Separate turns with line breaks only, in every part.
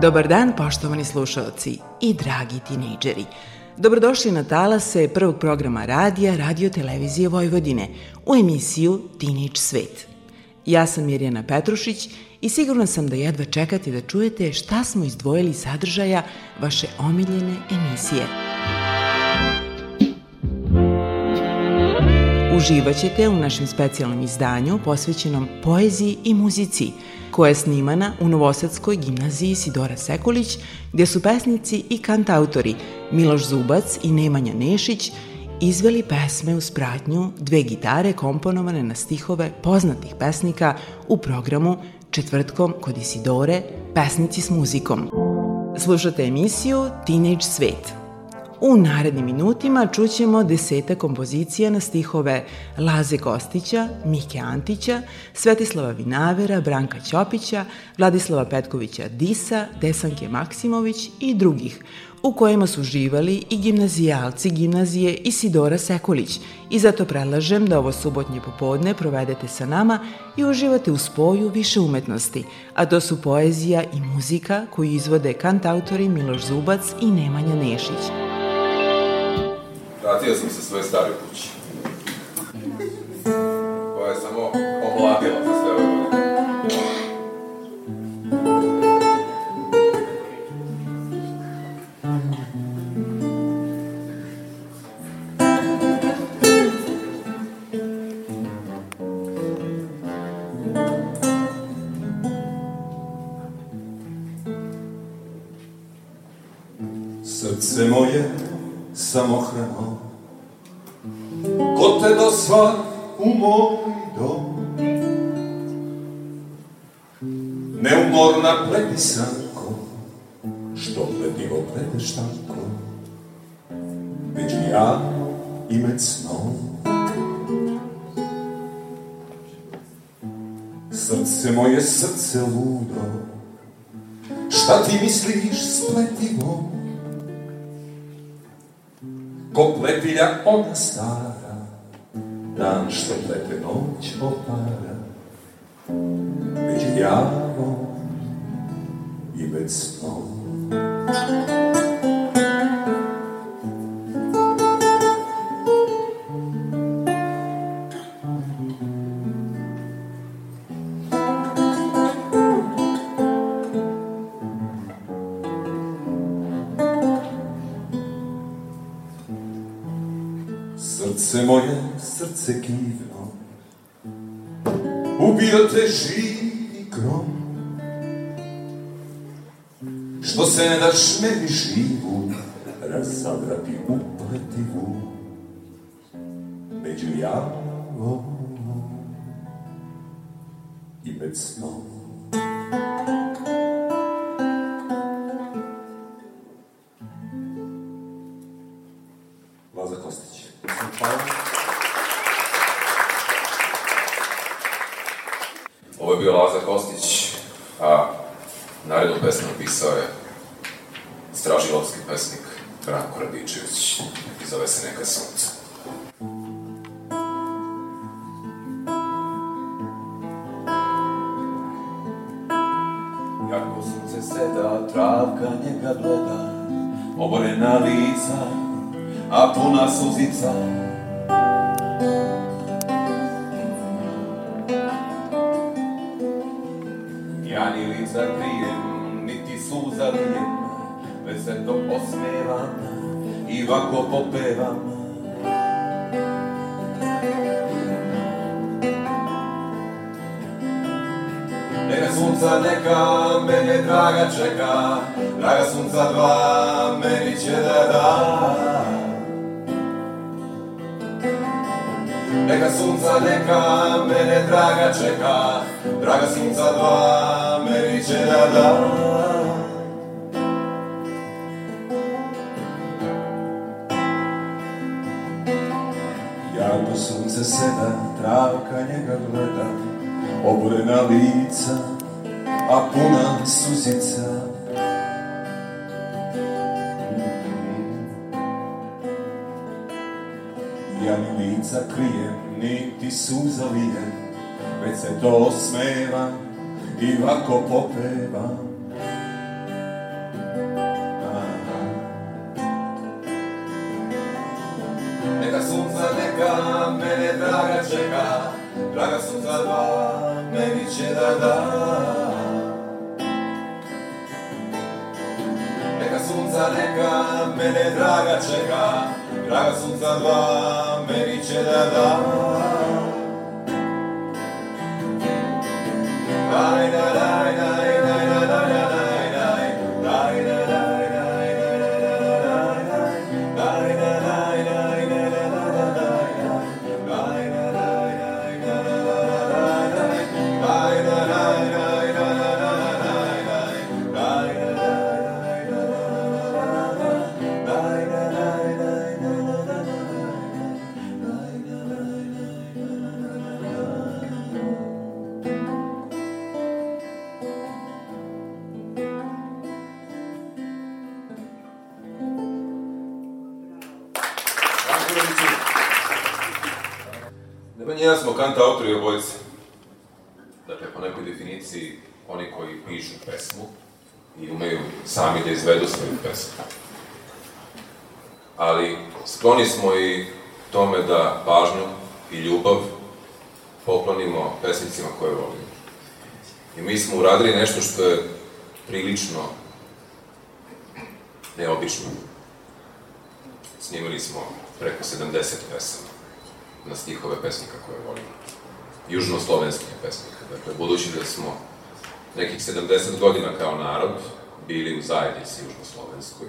Dobar dan, poštovani slušalci i dragi tinejdžeri. Dobrodošli na talase prvog programa radija Radio Televizije Vojvodine u emisiju Teenage Svet. Ja sam Mirjana Petrušić i sigurna sam da jedva čekate da čujete šta smo izdvojili sadržaja vaše omiljene emisije. Uživaćete u našem specijalnom izdanju posvećenom poeziji i muzici – koja je snimana u Novosadskoj gimnaziji Sidora Sekulić, gde su pesnici i kantautori Miloš Zubac i Nemanja Nešić izveli pesme u spratnju dve gitare komponovane na stihove poznatih pesnika u programu Četvrtkom kod Isidore Pesnici s muzikom. Slušate emisiju Teenage Svet – U narednim minutima čućemo deseta kompozicija na stihove Laze Kostića, Mike Antića, Svetislava Vinavera, Branka Ćopića, Vladislava Petkovića Disa, Desanke Maksimović i drugih, u kojima su živali i gimnazijalci gimnazije Isidora Sekulić i zato predlažem da ovo subotnje popodne provedete sa nama i uživate u spoju više umetnosti, a to su poezija i muzika koju izvode kantautori Miloš Zubac i Nemanja Nešić.
Vratio sam se svoje stare kući. Koja je samo omladila za sve godine.
Srce moje samohrano Ko te dosva u moj dom? Neumorna pletisanko Što pletivo pleteš tako Među ja i med snom Srce moje, srce ludo Šta ti misliš s pletivom Pletilja ona stara, dan što plete noć opara, među javom i med snom. Srce kivno, ubio te živi. Što se ne daš meni živu, rasadrati upletivu, među javom i med snom.
Mene draga čeka, draga sunca dva meni će da da. Neka sunca neka mene draga čeka, draga sunca dva meni će da da.
Javno sunce seda, travka njega gleda, oborena lica, a puna suzica. Ja ni lica krijem, niti suza lijem, već se to osmeva i ovako popevam. Aha.
Neka sunca neka mene draga čeka, draga sunca dva meni će da da. Neka sunca neka mene draga čeka, draga sunca dva meni će da da. Daj da daj daj
ja smo kanta autori obojice. Dakle, po nekoj definiciji, oni koji pišu pesmu i umeju sami da izvedu svoju pesmu. Ali skloni smo i tome da pažnju i ljubav poklonimo pesnicima koje volimo. I mi smo uradili nešto što je prilično neobično. Snimili smo preko 70 pesama na stihove pesnika koje volimo. Južnoslovenskih pesnika. Dakle, budući da smo nekih 70 godina kao narod bili u zajednici južnoslovenskoj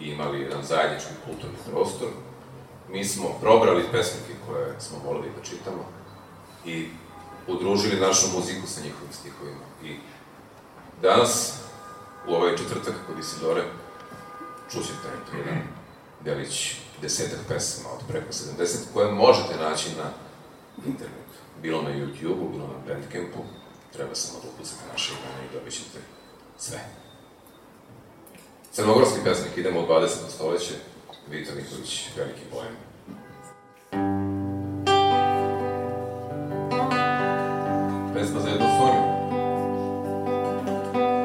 i imali jedan zajednički kulturni prostor, mi smo probrali pesnike koje smo volili da čitamo i udružili našu muziku sa njihovim stihovima. I danas, u ovaj četvrtak kod Isidore, čućete eto jedan delić desetak pesama od preko 70 koje možete naći na internetu. Bilo na YouTube-u, bilo na Bandcampu. Treba samo da ukucate naše imena i dobit ćete sve. Crnogorski pesnik, idemo u 20. stoleće. Vitor Nikolić, veliki pojem. Pesma za jednu Sonju.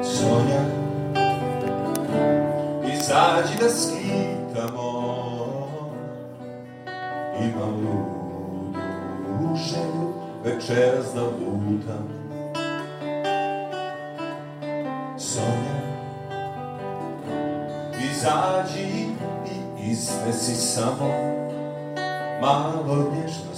Sonja, izađi da večeras da lutam. Sonja, izađi i iznesi samo malo nježnosti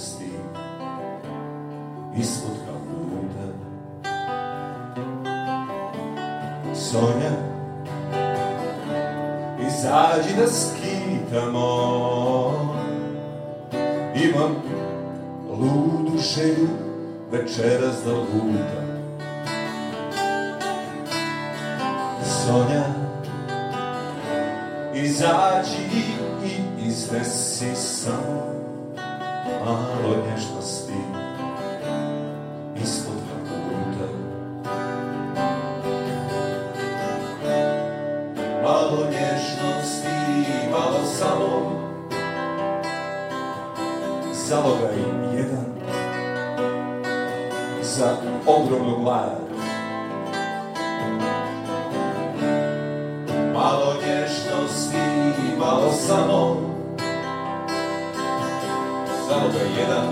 večeras da lutam glad Malo nježnosti, malo samo. Zalogaj jedan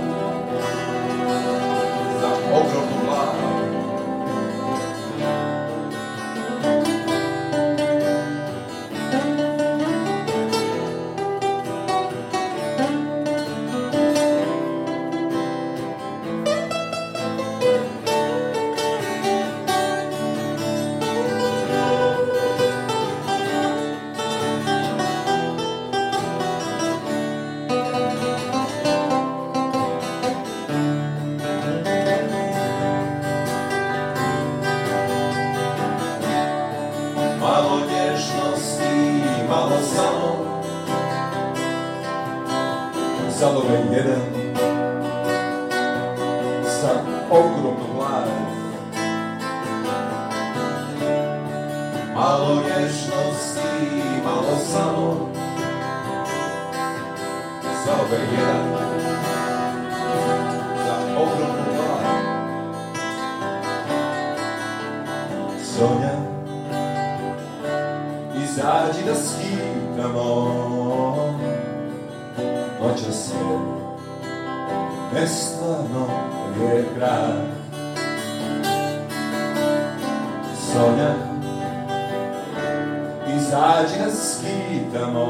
izađi da skitamo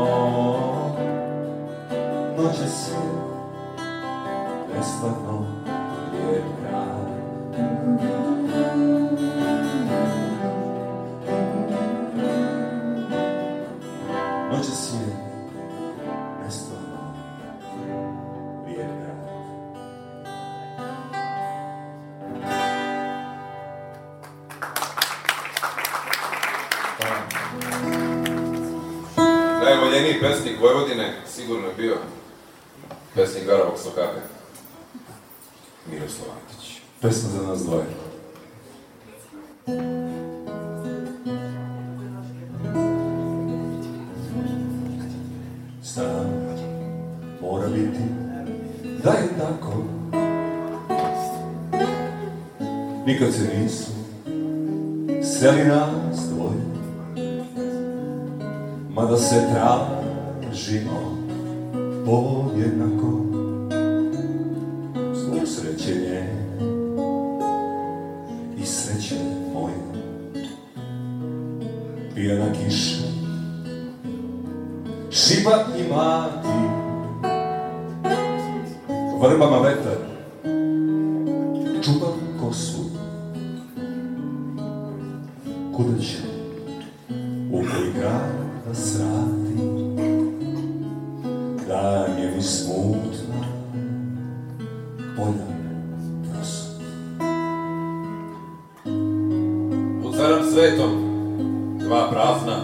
noćas je nestvarno lijep grad.
Sigurno je bio pesnik Garavog Sokaka. Miroslav Antić.
Pesma za nas dvoje. Stan mora biti da je tako Nikad se nisu seli nas dvoje Mada se tražimo кутъче, опрегана срати, да не ви понял, поля прост.
Pod celem svetom dva prazna.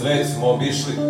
Svet smo obišli.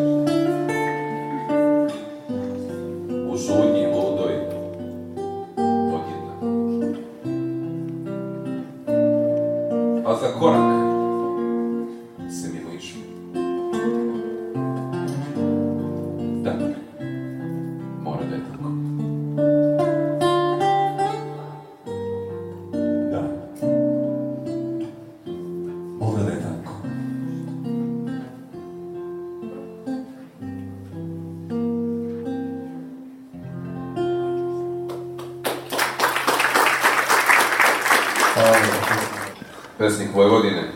Pesnik Vojvodine,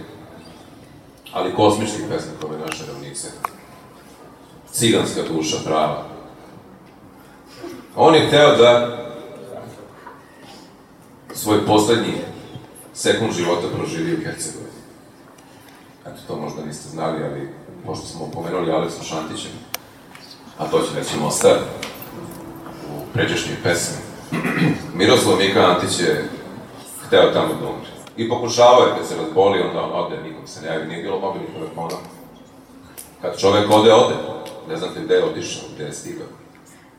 ali kosmički pesnik ove naše ravnice. Ciganska duša prava. On je hteo da svoj poslednji sekund života proživi u Hercegovini. Eto, to možda niste znali, ali pošto smo pomenuli Aleksu Šantića, a to će reći Mostar, u pređešnjoj pesmi, Miroslav Mika Antić je hteo tamo da umre. I pokušavao je kad se razboli, onda on ode, nikom se ne javi, nije bilo mobilnih telefona. Kad čovek ode, ode. Ne znate gde je otišao, gde je stigao.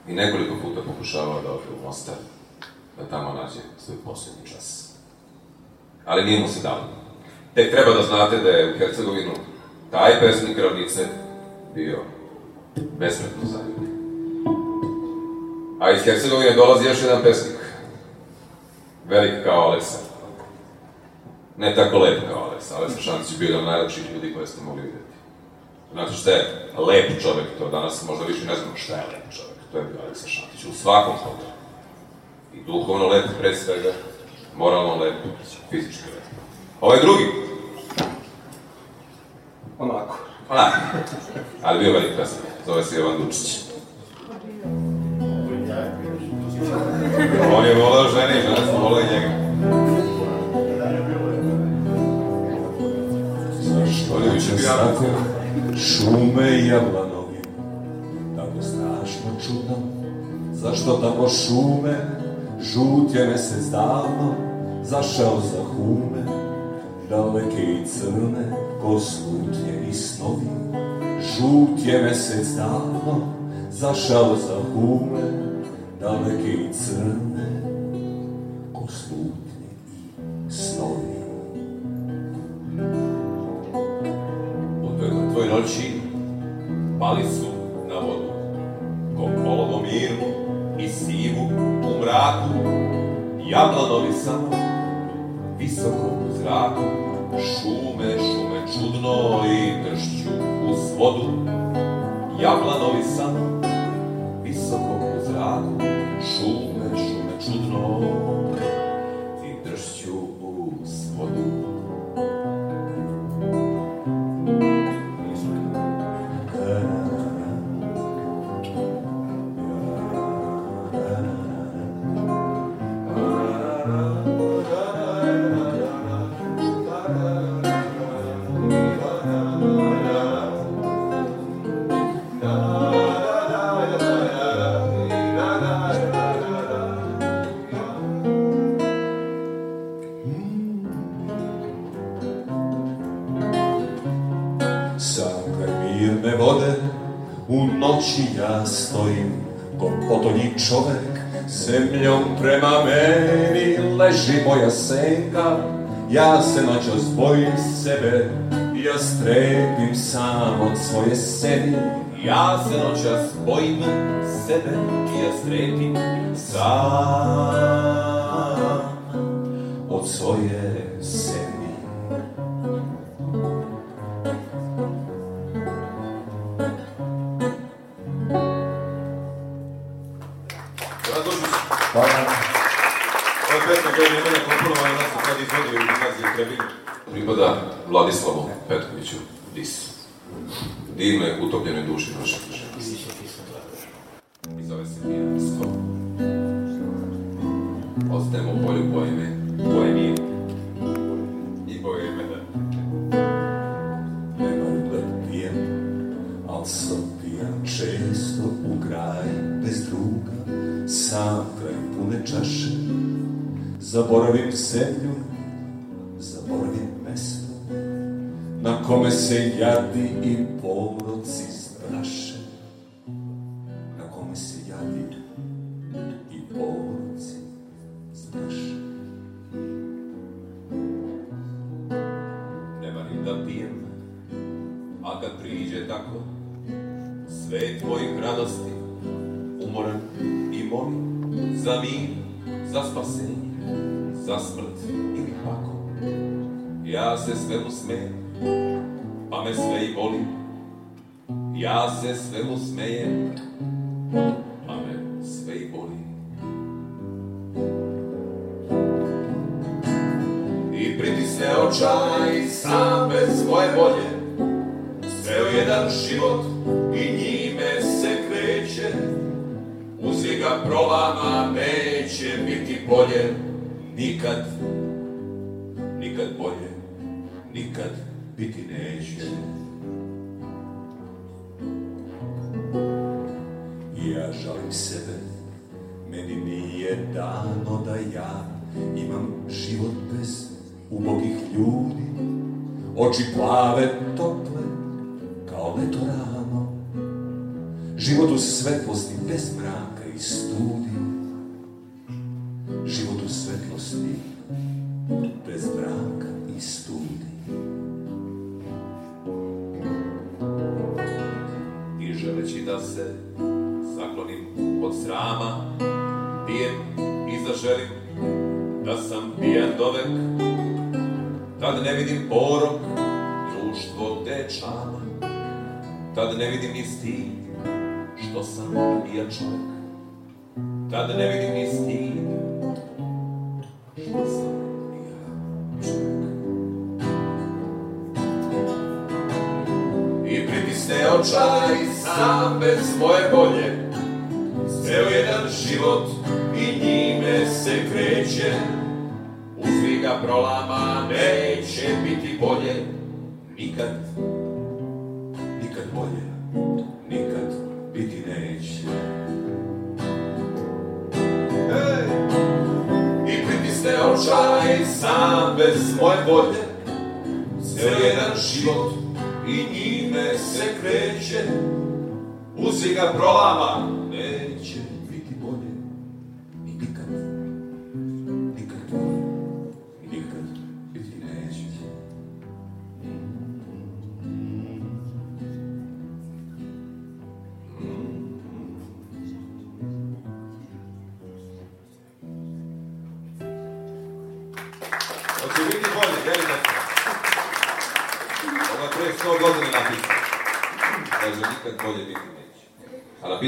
I nekoliko puta pokušavao da ode u Mostar, da tamo nađe svoj posljednji čas. Ali nije mu se dalo. Tek treba da znate da je u Hercegovinu taj pesnik ravnice bio besmretno zaljubljen. A iz Hercegovine dolazi još jedan pesnik, velik kao Aleksa. Ne tako lep kao Aleksa. Aleksa Šantić je bio jedan od najlepših ljudi koje ste mogli vidjeti. Znate šta je lep čovek, to danas možda više ne znamo šta je lep čovek. To je bio Aleksa Šantić u svakom pogledu. I duhovno lep pre svega, moralno lep, fizički lep. Ovaj drugi,
Onako.
onako, ali bio velik pesnik, zove se Jovan Dučić. On je volao žene i žene su volali njega.
Svako šume i jablanovi tako strašno čudno? Zašto tako šume, žut je mesec davno, zašao za hume, daleke i crne, ko slutnje i snovi. Žut je mesec davno, zašao za hume, daleke i crne, čovek, zemljom prema meni leži moja senka, ja se noćas bojim sebe, ja strepim sam od svoje sedi,
Ja se noćas bojim sebe ja strepim sam.
od svoje
Divne, utopljene duši naše književnosti. I zove se pijanstvo. Ostajemo polju poeme, poemije i poemena.
Nemam da pijem, al sam pijan često u kraj bez druga, sam kraj pune čaše. Zaboravim zemlju, kome se jadi i poroci straše. Na kome se jadi i poroci straše.
Ne marim da pijem, a kad priđe tako, svet mojih radosti, umoran i molim za mir, za spasenje, za smrt ili pako. Ja se svemu smejem, Ja se svemu smejem, pa me sve i boli. I pritisne očaj sam bez svoje volje, Ceo jedan život i njime se kreće, Uzi ga prolama neće biti bolje, nikad
dano da ja imam život bez ubogih ljudi, oči plave, tople, kao leto rano, život u svetlosti bez mraka i studi, život u svetlosti bez mraka i studi.
I želeći da se saklonim od srama, Tad ne vidim porok, društvo dečama, tad ne vidim ni stid, što sam ja čovjek. Tad ne vidim ni stid, što sam ja. I očaj sam bez moje volje, ceo jedan život i njime se kreće. Ga prolama, neće biti bolje, nikad, nikad bolje, nikad biti neće. Ej! I pritisne očaj sam bez moje volje, ceo jedan život i njime se kreće. Uzvi ga prolama,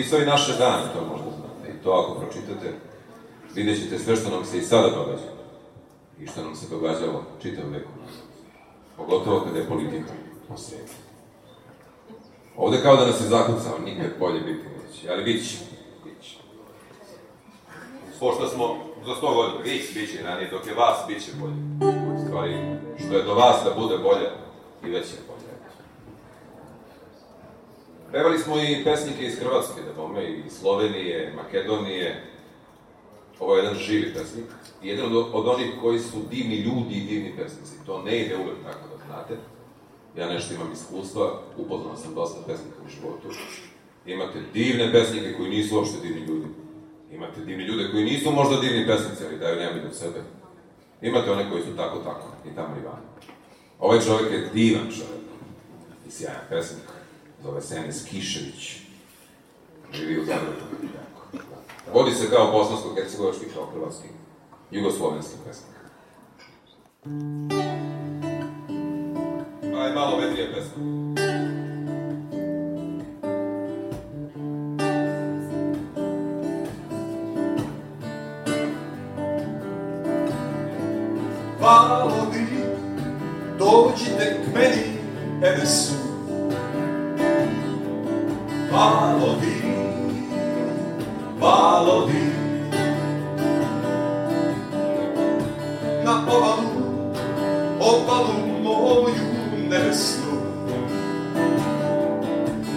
Napisao i naše dane, to možda znate. I to ako pročitate, vidjet ćete sve što nam se i sada događa. I što nam se događalo čitav veku. Pogotovo kada je politika u svijetu. Ovde kao da nas je zakucao, nikad bolje biti neće. Ali bit će. Bit. Pošto smo za 100 godina, bit će, bit će ranije, dok je vas, bit će bolje. U stvari, što je do vas da bude bolje, i već je bolje. Pevali smo i pesnike iz Hrvatske, da bome, i Slovenije, Makedonije. Ovo je jedan živi pesnik. Jedan od, od onih koji su divni ljudi i divni pesnici. To ne ide uvek tako da znate. Ja nešto imam iskustva, upoznao sam dosta pesnika u životu. Imate divne pesnike koji nisu uopšte divni ljudi. Imate divni ljude koji nisu možda divni pesnici, ali daju njemi do sebe. Imate one koji su tako, tako, i tamo i van. Ovaj čovjek je divan čovjek. I sjajan pesnik. Zove se Enes Kišević. Živi u Zagrebu. Vodi se kao bosansko-hercegovački, kao hrvatski, jugoslovenski pesnik. Aj, malo vedrije pesma.
Valovi, dođite k meni, Enesu. pánovi, pánovi. Na obalu, obalu moju nevestnu,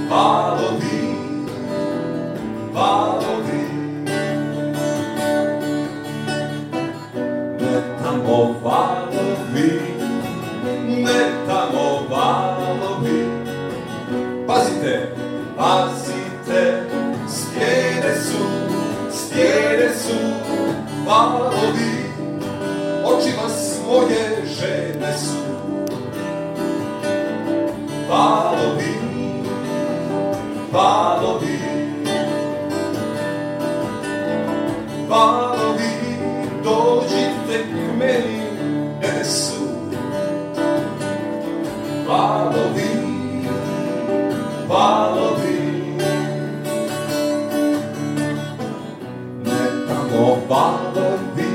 pánovi, pánovi. Netamová valovi, valovi,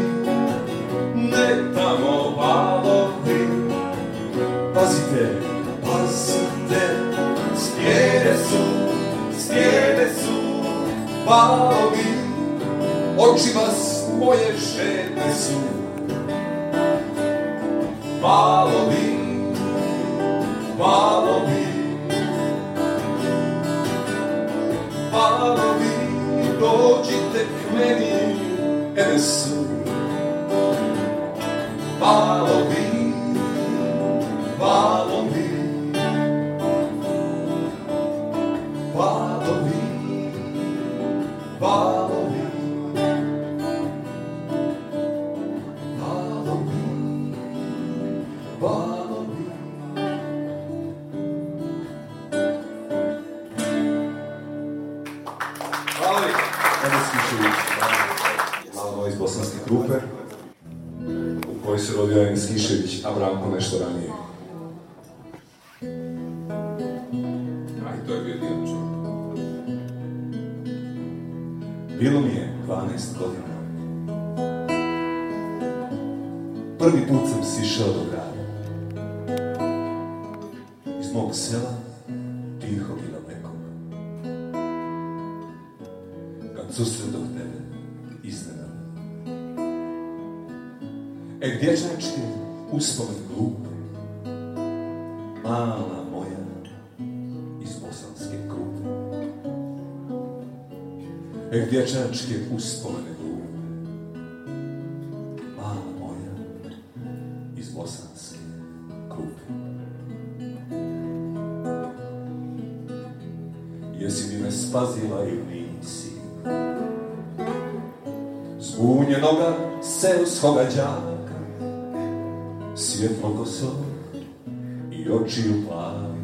ne tamo valovi. Pazite, pazite, stjene su, stjene su valovi, oči vas moje žene su. Valovi, Yes. Kad susredoh tebe, iznenadno. E, dječačke uspomen glupe, mala moja, iz bosanske krupe. E, dječačke uspomene seoskoga đaka, svjetlo koso i očiju plavi,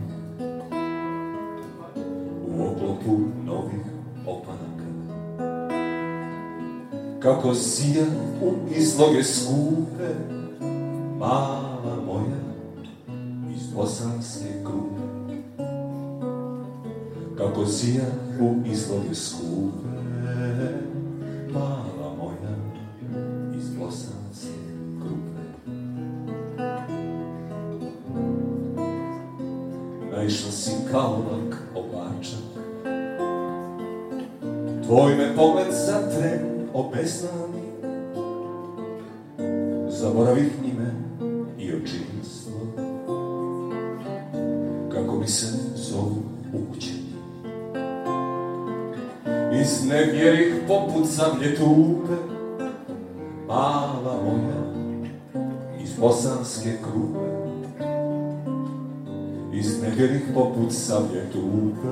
u oklopu novih opanaka. Kako sija u izloge skupe, mala moja, iz bosanske krupe. Kako sija u izloge skupe, kao lak oblačak, Tvoj me pogled za tren obeznani, zaboravih ime i očinstvo, kako mi se zovu ukućeni. Iznevjerih poput zamlje tupe, mala moja, iz bosanske krupe. Iznevjerih poput savje tupe,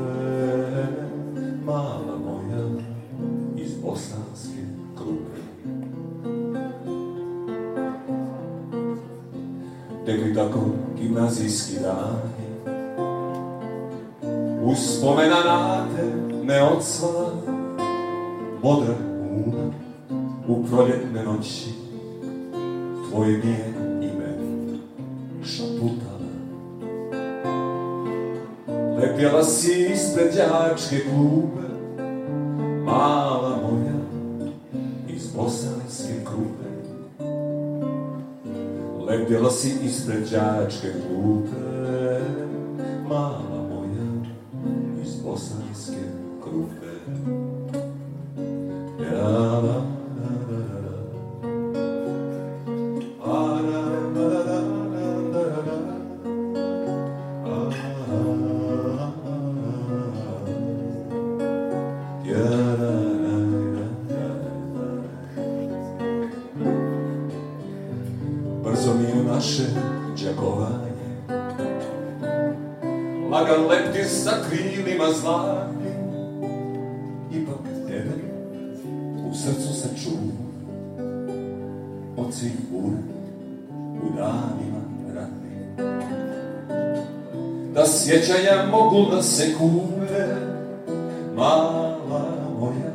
mala moja, iz bosanske krupe. Tekli tako gimnazijski dani, uspomena na te ne odsvala, modra una u proljetne noći, tvoje mi Lepjela si ispred đačke klube, mala moja, iz bosanske krupe. Lepjela si ispred đačke klupe, Lagan lepti sa krilima zlatnim Ipak tebe u srcu se čuva Od svih bura u danima ratnim Da sjećanja mogu da se kupe Mala moja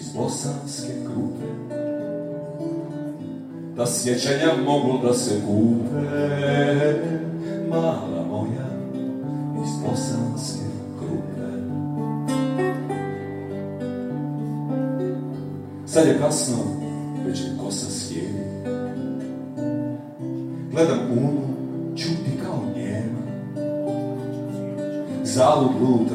iz bosanske krupe da sjećanja mogu da se kupe, mala bosanske krupe. Sad je kasno, već mi kosa sjedi. Gledam unu, čuti kao njema. Zalud lutam,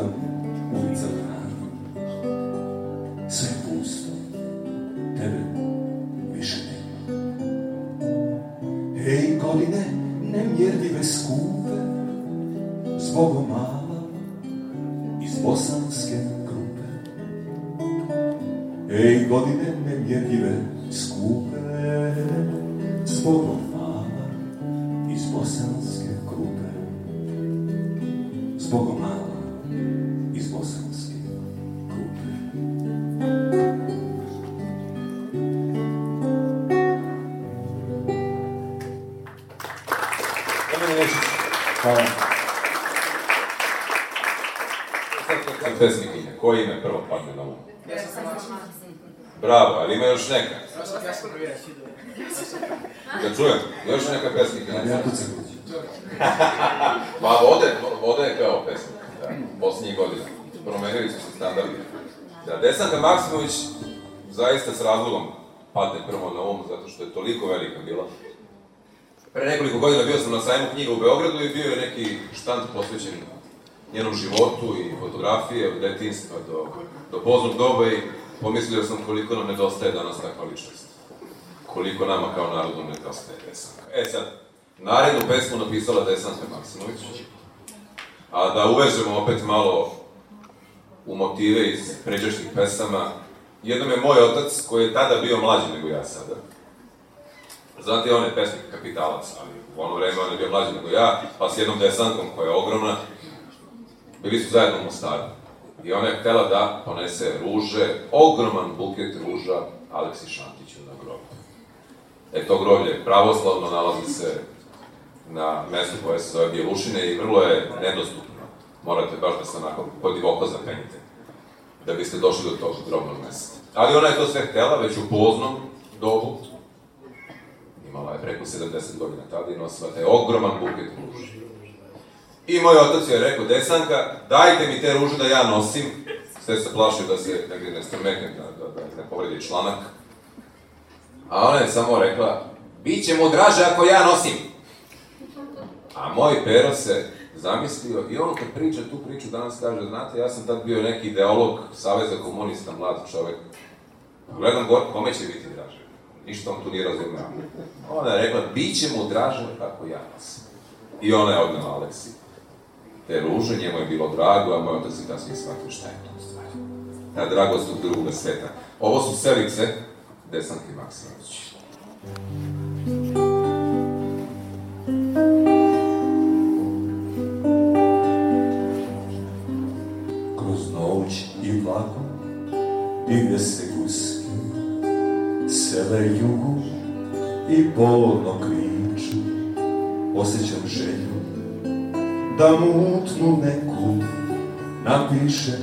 Hvala.
Sad pesnikinja, koje ime prvo padne na um? Bravo, ali ima još neka?
Da čujem, još neka pesnika.
Ja tu sam
Ma vode, vode je kao pesnik, da, posljednjih godina. Promenili su se standardi. Da, Desanka Maksimović zaista s razlogom padne prvo na um, zato što je toliko velika bila. Pre nekoliko godina bio sam na sajmu knjiga u Beogradu i bio je neki štand posvećen njenom životu i fotografije od detinstva do, do poznog doba i pomislio sam koliko nam nedostaje danas takva ličnost. Koliko nama kao narodu nedostaje Desanka. E sad, narednu pesmu napisala Desanka Maksimović, a da uvežemo opet malo u motive iz pređašnjih pesama, jednom je moj otac, koji je tada bio mlađi nego ja sada, Znate, on je pesnik kapitalac, ali u ono vreme on je bio mlađi nego ja, pa s jednom desankom koja je ogromna, bili su zajedno u Mostaru. I ona je htela da ponese ruže, ogroman buket ruža Aleksi Šantiću na grob. E, to groblje pravoslavno nalazi se na mestu koje se zove Bjelušine i vrlo je nedostupno. Morate baš da se onako podivoko zapenite da biste došli do tog grobnog mesta. Ali ona je to sve htela, već u poznom dobu, preko 70 godina tada i nosila taj ogroman buket ruža. I moj otac je rekao, Desanka, dajte mi te ruže da ja nosim. Sve se plašio da se negdje ne strmekne, da, da, da ne povredi članak. A ona je samo rekla, bit će mu draže ako ja nosim. A moj pero se zamislio i on kad priča tu priču danas kaže, znate, ja sam tad bio neki ideolog Saveza komunista, mlad čovek. Gledam gore, kome će biti? Ništa on tu nije razumeo. Ona je rekla, bit će mu draže ako ja nosim. I ona je odnela Aleksi. Te ruže, njemu je bilo drago, a moj otac je kasnije shvatio šta je to u stvari. Ta dragost od drugoga sveta. Ovo su selice Desanke Maksimović.
Kroz jugu i bolno kriču. Osjećam želju da mutnu neku napiše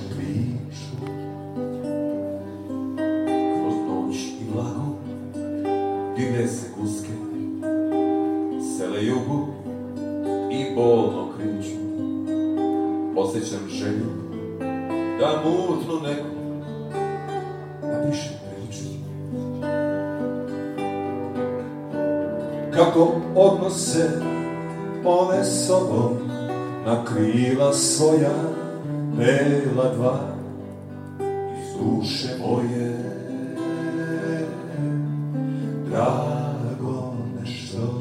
Kako odnose one sobom na krila svoja bela dva iz duše moje. Drago nešto.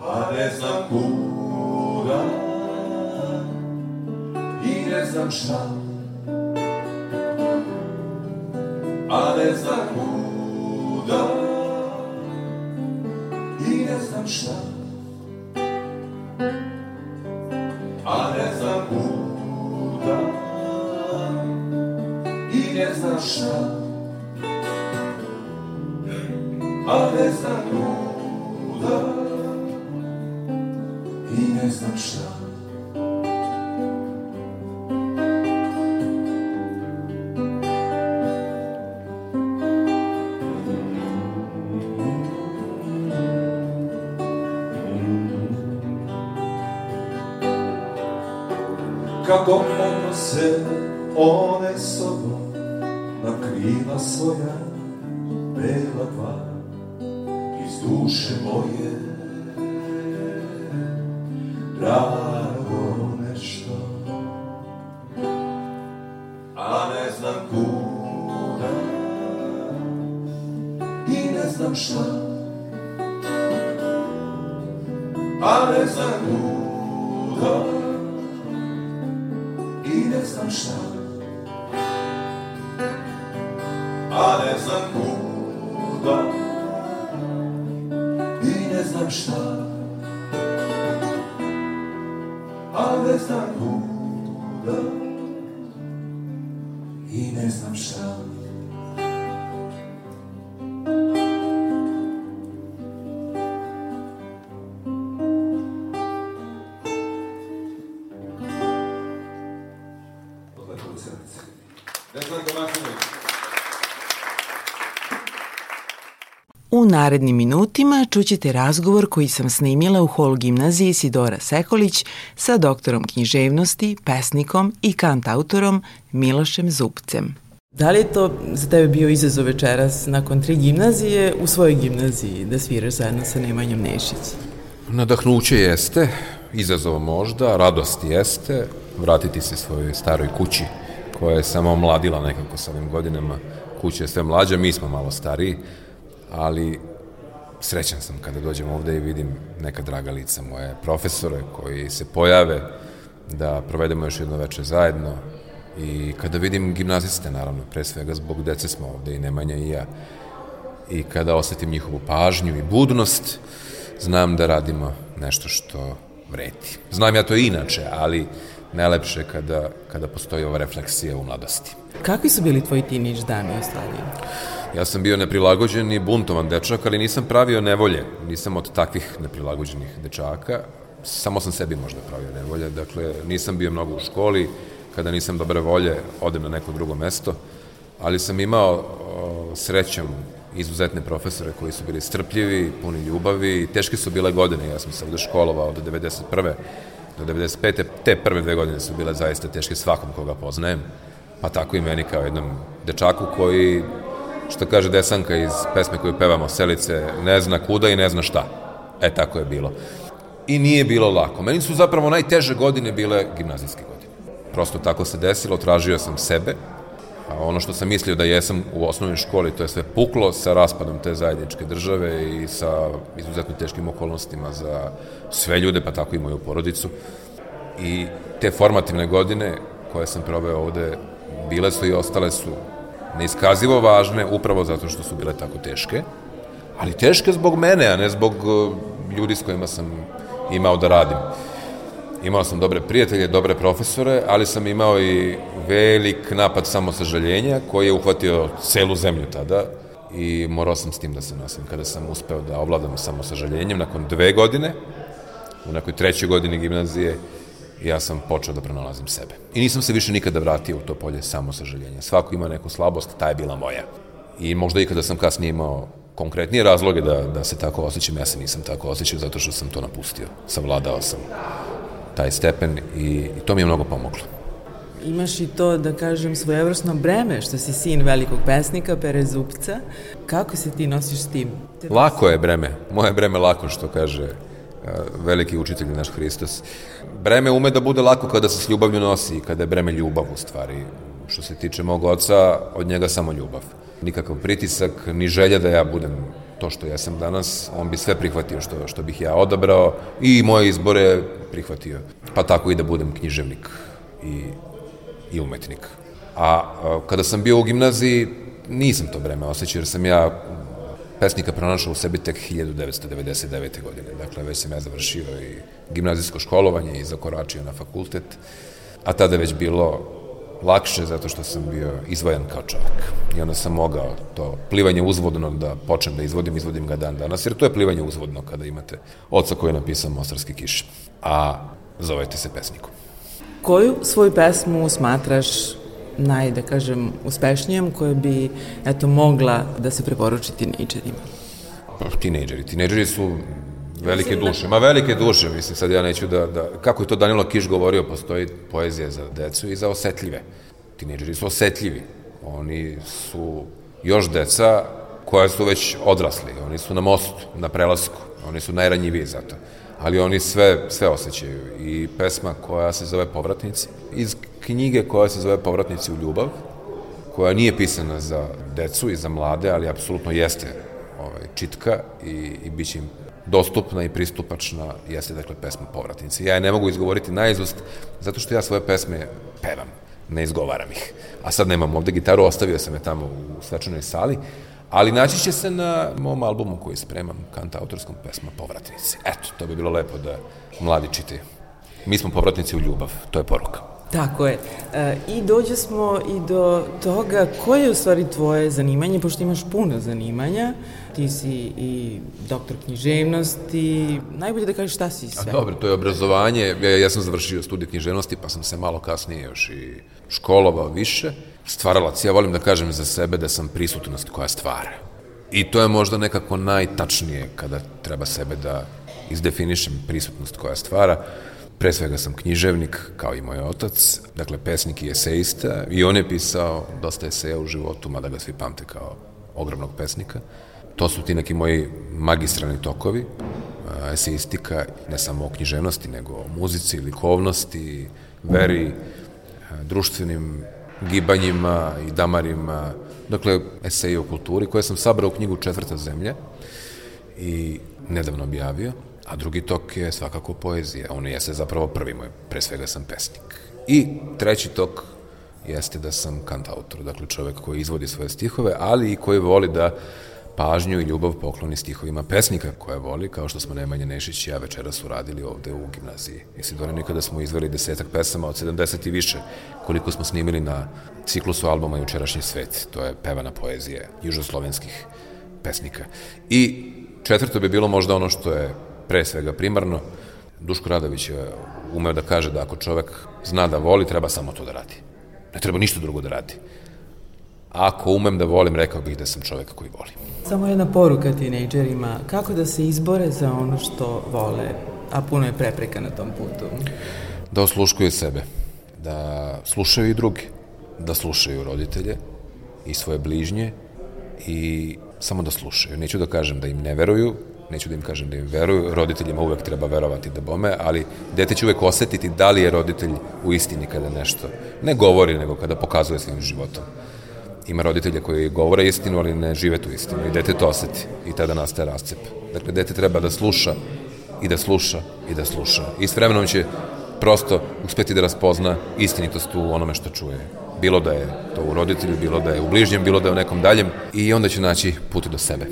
A ne znam kuda i ne znam šta a ne znam kuda. I ne znam šta. A ne znam kuda. I ne znam šta. A ne znam kuda. I ne znam šta. A ne znam kuda
narednim minutima čućete razgovor koji sam snimila u hol gimnaziji Sidora Sekolić sa doktorom književnosti, pesnikom i kantautorom Milošem Zupcem. Da li je to za tebe bio izazov večeras nakon tri gimnazije u svojoj gimnaziji da sviraš zajedno sa Nemanjom Nešić?
Nadahnuće jeste, izazov možda, radost jeste, vratiti se svojoj staroj kući koja je samo mladila nekako sa ovim godinama. Kuća je sve mlađa, mi smo malo stariji, ali srećan sam kada dođem ovde i vidim neka draga lica moje profesore koji se pojave da provedemo još jedno veče zajedno i kada vidim gimnaziste, naravno, pre svega zbog dece smo ovde i Nemanja i ja, i kada osetim njihovu pažnju i budnost, znam da radimo nešto što vredi. Znam ja to i inače, ali najlepše kada, kada postoji ova refleksija u mladosti.
Kakvi su bili tvoji tinić dani u stvari?
Ja sam bio neprilagođen i buntovan dečak, ali nisam pravio nevolje. Nisam od takvih neprilagođenih dečaka. Samo sam sebi možda pravio nevolje. Dakle, nisam bio mnogo u školi. Kada nisam dobre volje, odem na neko drugo mesto. Ali sam imao o, srećom izuzetne profesore koji su bili strpljivi, puni ljubavi. Teške su bile godine. Ja sam se ovde školovao od 91 do 95. Te prve dve godine su bile zaista teške svakom koga poznajem, pa tako i meni kao jednom dečaku koji, što kaže Desanka iz pesme koju pevamo, Selice, ne zna kuda i ne zna šta. E, tako je bilo. I nije bilo lako. Meni su zapravo najteže godine bile gimnazijske godine. Prosto tako se desilo, tražio sam sebe, A ono što sam mislio da jesam u osnovnoj školi, to je sve puklo sa raspadom te zajedničke države i sa izuzetno teškim okolnostima za sve ljude, pa tako i moju porodicu. I te formativne godine koje sam proveo ovde, bile su i ostale su neiskazivo važne, upravo zato što su bile tako teške, ali teške zbog mene, a ne zbog uh, ljudi s kojima sam imao da radim. Imao sam dobre prijatelje, dobre profesore, ali sam imao i velik napad samosažaljenja koji je uhvatio celu zemlju tada i morao sam s tim da se nosim. Kada sam uspeo da ovladam samosažaljenjem nakon dve godine, u nekoj trećoj godini gimnazije, ja sam počeo da pronalazim sebe. I nisam se više nikada vratio u to polje samosažaljenja. Svako ima neku slabost, ta je bila moja. I možda i kada sam kasnije imao konkretnije razloge da, da se tako osjećam, ja se nisam tako osjećao zato što sam to napustio. Savladao sam taj stepen i, i to mi je mnogo pomoglo.
Imaš i to, da kažem, svojevrsno breme, što si sin velikog pesnika, Pere Zupca. Kako se ti nosiš s tim?
Lako je breme. Moje breme lako, što kaže veliki učitelj naš Hristos. Breme ume da bude lako kada se s ljubavlju nosi i kada je breme ljubav u stvari. Što se tiče mog oca, od njega samo ljubav. Nikakav pritisak, ni želja da ja budem to što ja sam danas, on bi sve prihvatio što, što bih ja odabrao i moje izbore prihvatio. Pa tako i da budem književnik i, i umetnik. A, a kada sam bio u gimnaziji, nisam to breme osjećao, jer sam ja pesnika pronašao u sebi tek 1999. godine. Dakle, već sam ja završio i gimnazijsko školovanje i zakoračio na fakultet, a tada već bilo lakše zato što sam bio izvojan kao čovek. I onda sam mogao to plivanje uzvodno da počnem da izvodim, izvodim ga dan danas, jer to je plivanje uzvodno kada imate oca koji je napisao Mostarski kiš, a zovete se pesnikom.
Koju svoju pesmu smatraš naj, da kažem, uspešnijom koja bi, eto, mogla da se preporuči tinejdžerima?
Pa, tinejdžeri. Tinejdžeri su velike duše. Ma velike duše, mislim, sad ja neću da, da... Kako je to Danilo Kiš govorio, postoji poezija za decu i za osetljive. Tinejdžeri su osetljivi. Oni su još deca koja su već odrasli. Oni su na mostu, na prelasku. Oni su najranjiviji za to. Ali oni sve, sve osjećaju. I pesma koja se zove Povratnici, iz knjige koja se zove Povratnici u ljubav, koja nije pisana za decu i za mlade, ali apsolutno jeste ovaj, čitka i, i bit će im dostupna i pristupačna jeste dakle pesma Povratnici. Ja je ne mogu izgovoriti najizust zato što ja svoje pesme pevam, ne izgovaram ih. A sad nemam ovde gitaru, ostavio sam je tamo u svečanoj sali, ali naći će se na mom albumu koji spremam, kanta autorskom pesma Povratnici. Eto, to bi bilo lepo da mladi čitaju. Mi smo povratnici u ljubav, to je poruka.
Tako je. E, I dođe smo i do toga koje je u stvari tvoje zanimanje, pošto imaš puno zanimanja. Ti si i doktor književnosti, najbolje da kažeš šta si sve.
A dobro, to je obrazovanje. Ja, ja sam završio studij književnosti, pa sam se malo kasnije još i školovao više. Stvaralac, ja volim da kažem za sebe da sam prisutnost koja stvara. I to je možda nekako najtačnije kada treba sebe da izdefinišem prisutnost koja stvara. Pre svega sam književnik, kao i moj otac, dakle pesnik i esejista, i on je pisao dosta eseja u životu, mada ga svi pamte kao ogromnog pesnika. To su ti neki moji magistralni tokovi, esejistika, ne samo o književnosti, nego o muzici, likovnosti, veri, društvenim gibanjima i damarima, dakle, eseji o kulturi, koje sam sabrao u knjigu Četvrta zemlja i nedavno objavio, a drugi tok je svakako poezija. On jeste zapravo prvi moj, pre svega sam pesnik. I treći tok jeste da sam kantautor, dakle čovek koji izvodi svoje stihove, ali i koji voli da pažnju i ljubav pokloni stihovima pesnika koje voli, kao što smo Nemanja Nešić i ja večeras uradili ovde u gimnaziji. Isidore, nikada smo izveli desetak pesama od 70 i više, koliko smo snimili na ciklusu albuma Jučerašnji svet. To je pevana poezija južoslovenskih pesnika. I četvrto bi bilo možda ono što je pre svega primarno. Duško Radović je umeo da kaže da ako čovek zna da voli, treba samo to da radi. Ne treba ništa drugo da radi. Ako umem da volim, rekao bih da sam čovek koji voli.
Samo jedna poruka tinejdžerima, kako da se izbore za ono što vole, a puno je prepreka na tom putu?
Da osluškuju sebe, da slušaju i drugi, da slušaju roditelje i svoje bližnje i samo da slušaju. Neću da kažem da im ne veruju, neću da im kažem da im veruju, roditeljima uvek treba verovati da bome, ali dete će uvek osetiti da li je roditelj u istini kada nešto ne govori, nego kada pokazuje svojim životom. Ima roditelja koji govore istinu, ali ne žive tu istinu i dete to oseti i tada nastaje rascep. Dakle, dete treba da sluša i da sluša i da sluša. I s vremenom će prosto uspeti da raspozna istinitost u onome što čuje. Bilo da je to u roditelju, bilo da je u bližnjem, bilo da je u nekom daljem i onda će naći put do sebe.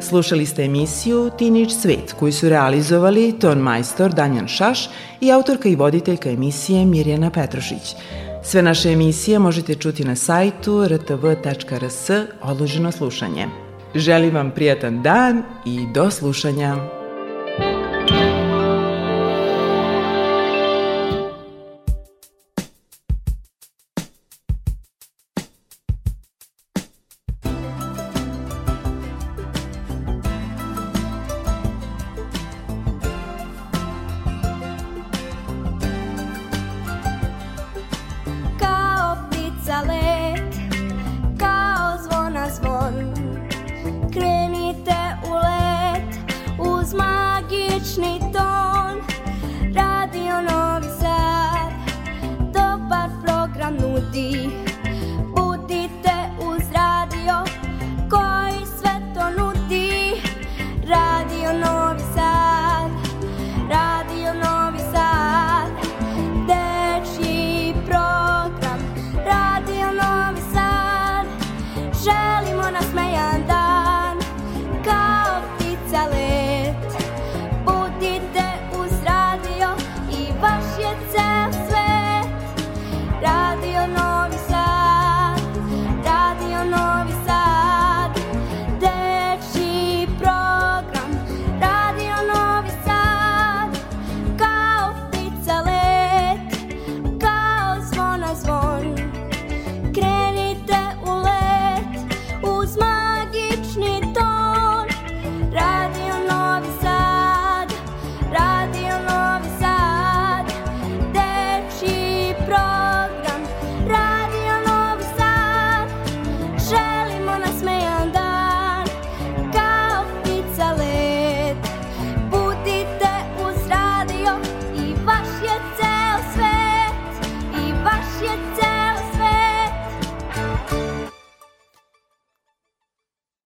Slušali ste emisiju Teenage Svet koju su realizovali ton majstor Danjan Šaš i autorka i voditeljka emisije Mirjana Petrošić. Sve naše emisije možete čuti na sajtu rtv.rs odloženo slušanje. Želim vam prijatan dan i do slušanja.